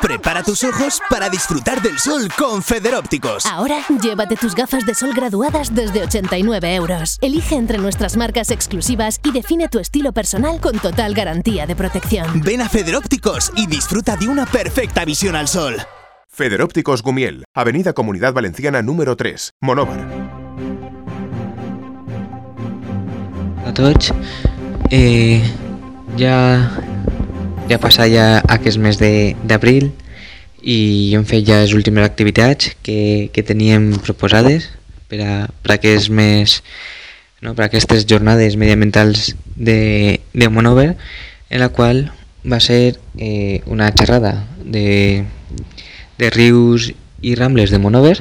Prepara tus ojos para disfrutar del sol con Federópticos. Ahora, llévate tus gafas de sol graduadas desde 89 euros. Elige entre nuestras marcas exclusivas y define tu estilo personal con total garantía de protección. Ven a Federópticos y disfruta de una perfecta visión al sol. Federópticos Gumiel, Avenida Comunidad Valenciana número 3, Monóvar. a tots. Eh, ja, ja passa ja aquest mes d'abril i hem fet ja les últimes activitats que, que teníem proposades per a, per a aquest mes, no, per a aquestes jornades mediambientals de, de Monover, en la qual va ser eh, una xerrada de, de rius i rambles de Monover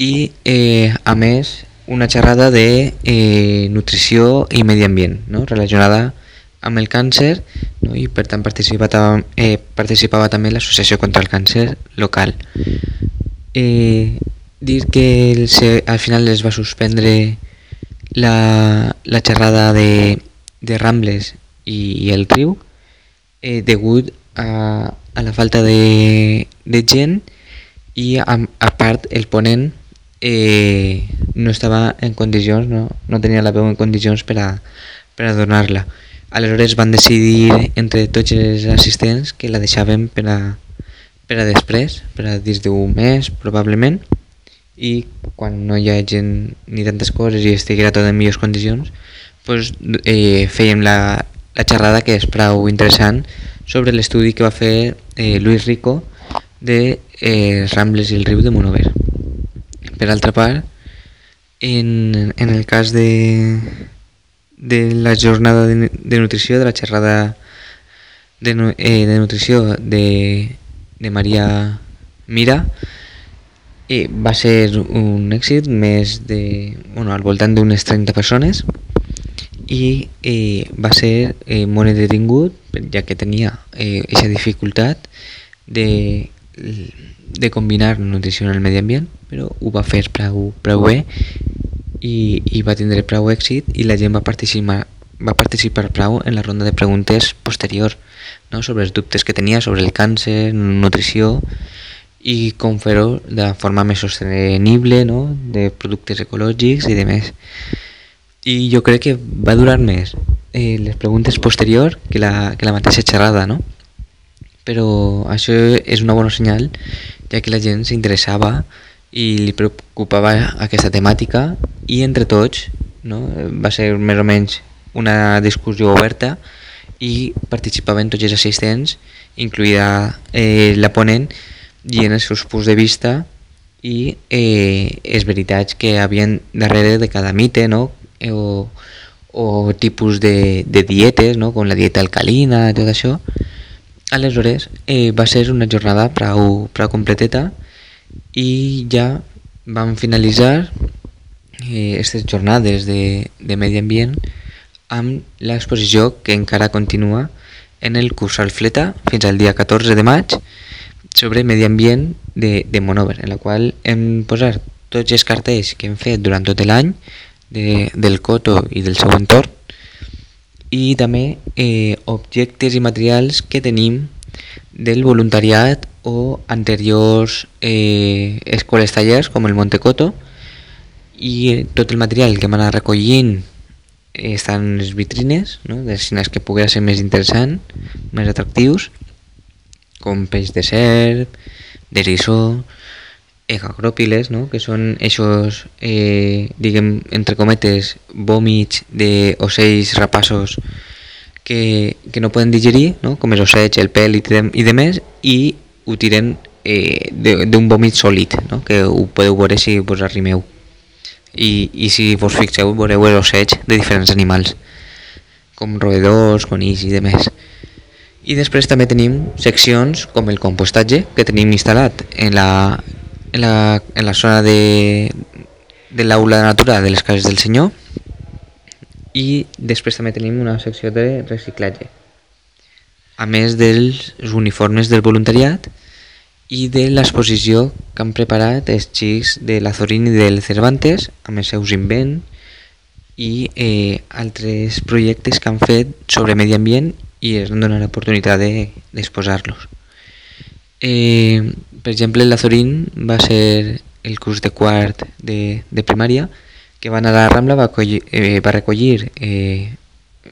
i eh, a més una xerrada de eh, nutrició i medi ambient no? relacionada amb el càncer no? i per tant participava, eh, participava també l'associació contra el càncer local eh, dir que el, se, al final es va suspendre la, la xerrada de, de Rambles i, i el riu eh, degut a, a la falta de, de gent i a, a part el ponent eh, no estava en condicions, no, no tenia la veu en condicions per a, per a donar-la. Aleshores van decidir entre tots els assistents que la deixàvem per a, per a després, per a dins d'un mes probablement, i quan no hi ha gent ni tantes coses i estiguera tot en millors condicions, pues, eh, fèiem la, la xerrada que és prou interessant sobre l'estudi que va fer eh, Luis Rico de eh, Rambles i el riu de Monover. Per altra part, en, en el cas de, de la jornada de, de nutrició, de la xerrada de, eh, de nutrició de, de Maria Mira, eh, va ser un èxit més de, bueno, al voltant d'unes 30 persones i eh, va ser eh, molt entretingut ja que tenia eh, aquesta dificultat de, de combinar nutrició en el medi ambient però ho va fer prou, prou bé i, i va tindre prou èxit i la gent va participar va participar prou en la ronda de preguntes posterior no? sobre els dubtes que tenia sobre el càncer, nutrició i com fer-ho de forma més sostenible, no? de productes ecològics i de més. I jo crec que va durar més eh, les preguntes posterior que la, que la mateixa xerrada, no? Però això és una bona senyal, ja que la gent s'interessava i li preocupava aquesta temàtica i entre tots no? va ser més o menys una discussió oberta i participaven tots els assistents, incluïda eh, la ponent, dient els seus punts de vista i eh, les veritats que havien darrere de cada mite, no? O, o tipus de, de dietes, no? com la dieta alcalina, tot això. Aleshores, eh, va ser una jornada prou, prou completeta i ja vam finalitzar aquestes eh, jornades de, de medi ambient amb l'exposició que encara continua en el curs Alfleta fins al dia 14 de maig sobre medi ambient de, de Monover, en la qual hem posat tots els cartells que hem fet durant tot l'any de, del Coto i del seu entorn i també eh, objectes i materials que tenim del voluntariat o anteriors eh, escoles tallers com el Montecoto i eh, tot el material que hem anat recollint eh, en les vitrines no? destinats que pugui ser més interessant més atractius com peix de serp, d'eriçó, egacròpiles, no? que són aquests, eh, diguem, entre cometes, vòmits d'ocells rapaços que, que no poden digerir, no? com els ocells, el pèl i, de, i de més, i ho tiren eh, d'un vòmit sòlid, no? que ho podeu veure si vos arrimeu. I, i si vos fixeu veureu els ocells de diferents animals, com roedors, conills i de més. I després també tenim seccions com el compostatge que tenim instal·lat en la, en la, en la zona de, de l'aula de natura de les cases del senyor i després també tenim una secció de reciclatge a més dels uniformes del voluntariat i de l'exposició que han preparat els xics de la i del Cervantes amb els seus invents i eh, altres projectes que han fet sobre medi ambient i es dona l'oportunitat d'exposar-los. De, Eh, per exemple, el Lazorín va ser el curs de quart de, de primària que va anar a la Rambla, va, collir, eh, va recollir eh,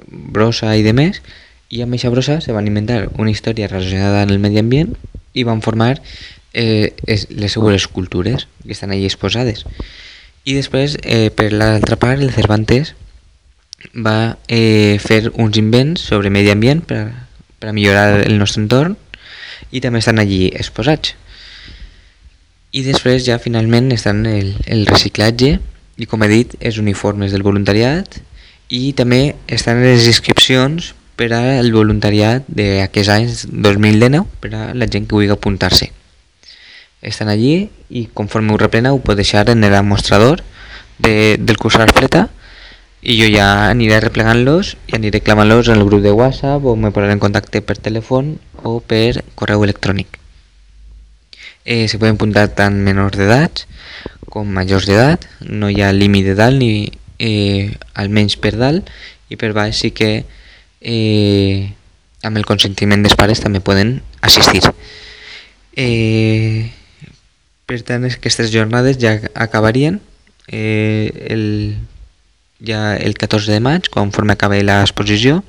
brossa i de més i amb aquesta brossa se van inventar una història relacionada amb el medi ambient i van formar eh, es, les seues escultures que estan allí exposades. I després, eh, per l'altra part, el Cervantes va eh, fer uns invents sobre medi ambient per, per millorar el nostre entorn i també estan allí exposats. I després ja finalment estan el, el reciclatge i com he dit és uniformes del voluntariat i també estan les inscripcions per al voluntariat d'aquests anys 2019 per a la gent que vulgui apuntar-se. Estan allí i conforme ho reprena ho pot deixar en el mostrador de, del curs Arfleta i jo ja aniré replegant-los i aniré clamant-los en el grup de WhatsApp o me posaré en contacte per telèfon o per correu electrònic. Eh, se poden apuntar tant menors d'edat com majors d'edat, no hi ha límit d'edat ni eh, almenys per dalt i per baix sí que eh, amb el consentiment dels pares també poden assistir. Eh, per tant, aquestes jornades ja acabarien eh, el, ja el 14 de maig, conforme acabi l'exposició,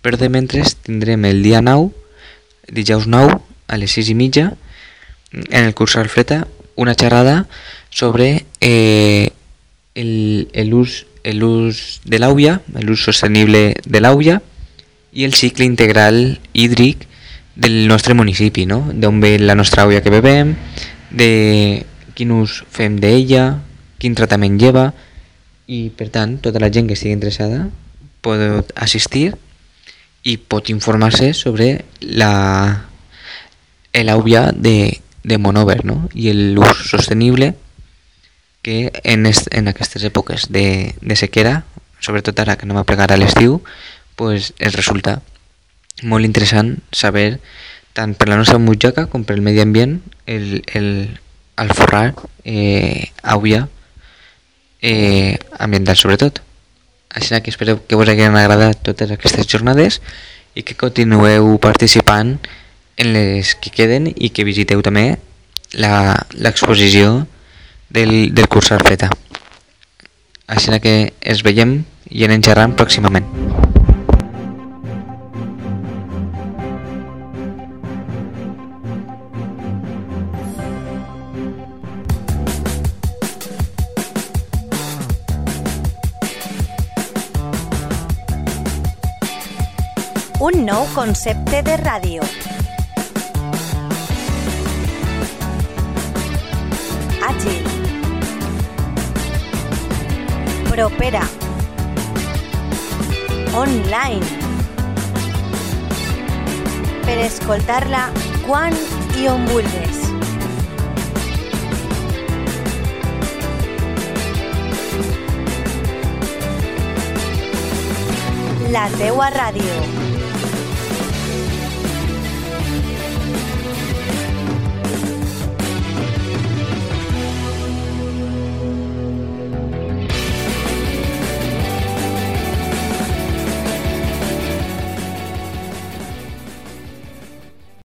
però de mentre tindrem el dia 9, dijous 9, a les 6 i mitja, en el curs Alfreta, una xerrada sobre eh, l'ús de l'àuia, l'ús sostenible de l'àuia i el cicle integral hídric del nostre municipi, no? d'on ve la nostra àuia que bebem, de quin ús fem d'ella, quin tractament lleva, i per tant tota la gent que estigui interessada pot assistir i pot informar-se sobre la l'àuia de, de Monover no? i l'ús sostenible que en, est, en aquestes èpoques de, de sequera, sobretot ara que anem a plegar a l'estiu, pues, es resulta molt interessant saber tant per la nostra butxaca com per el medi ambient el, el, el forrar eh, àvia eh, ambiental sobretot. Així que espero que vos hagin agradat totes aquestes jornades i que continueu participant en les que queden i que visiteu també l'exposició del, del curs Arfeta. Així que es veiem i anem xerrant pròximament. Un nou concepte de ràdio. Àgil. Propera. Online. Per escoltar-la quan i on. La teua ràdio.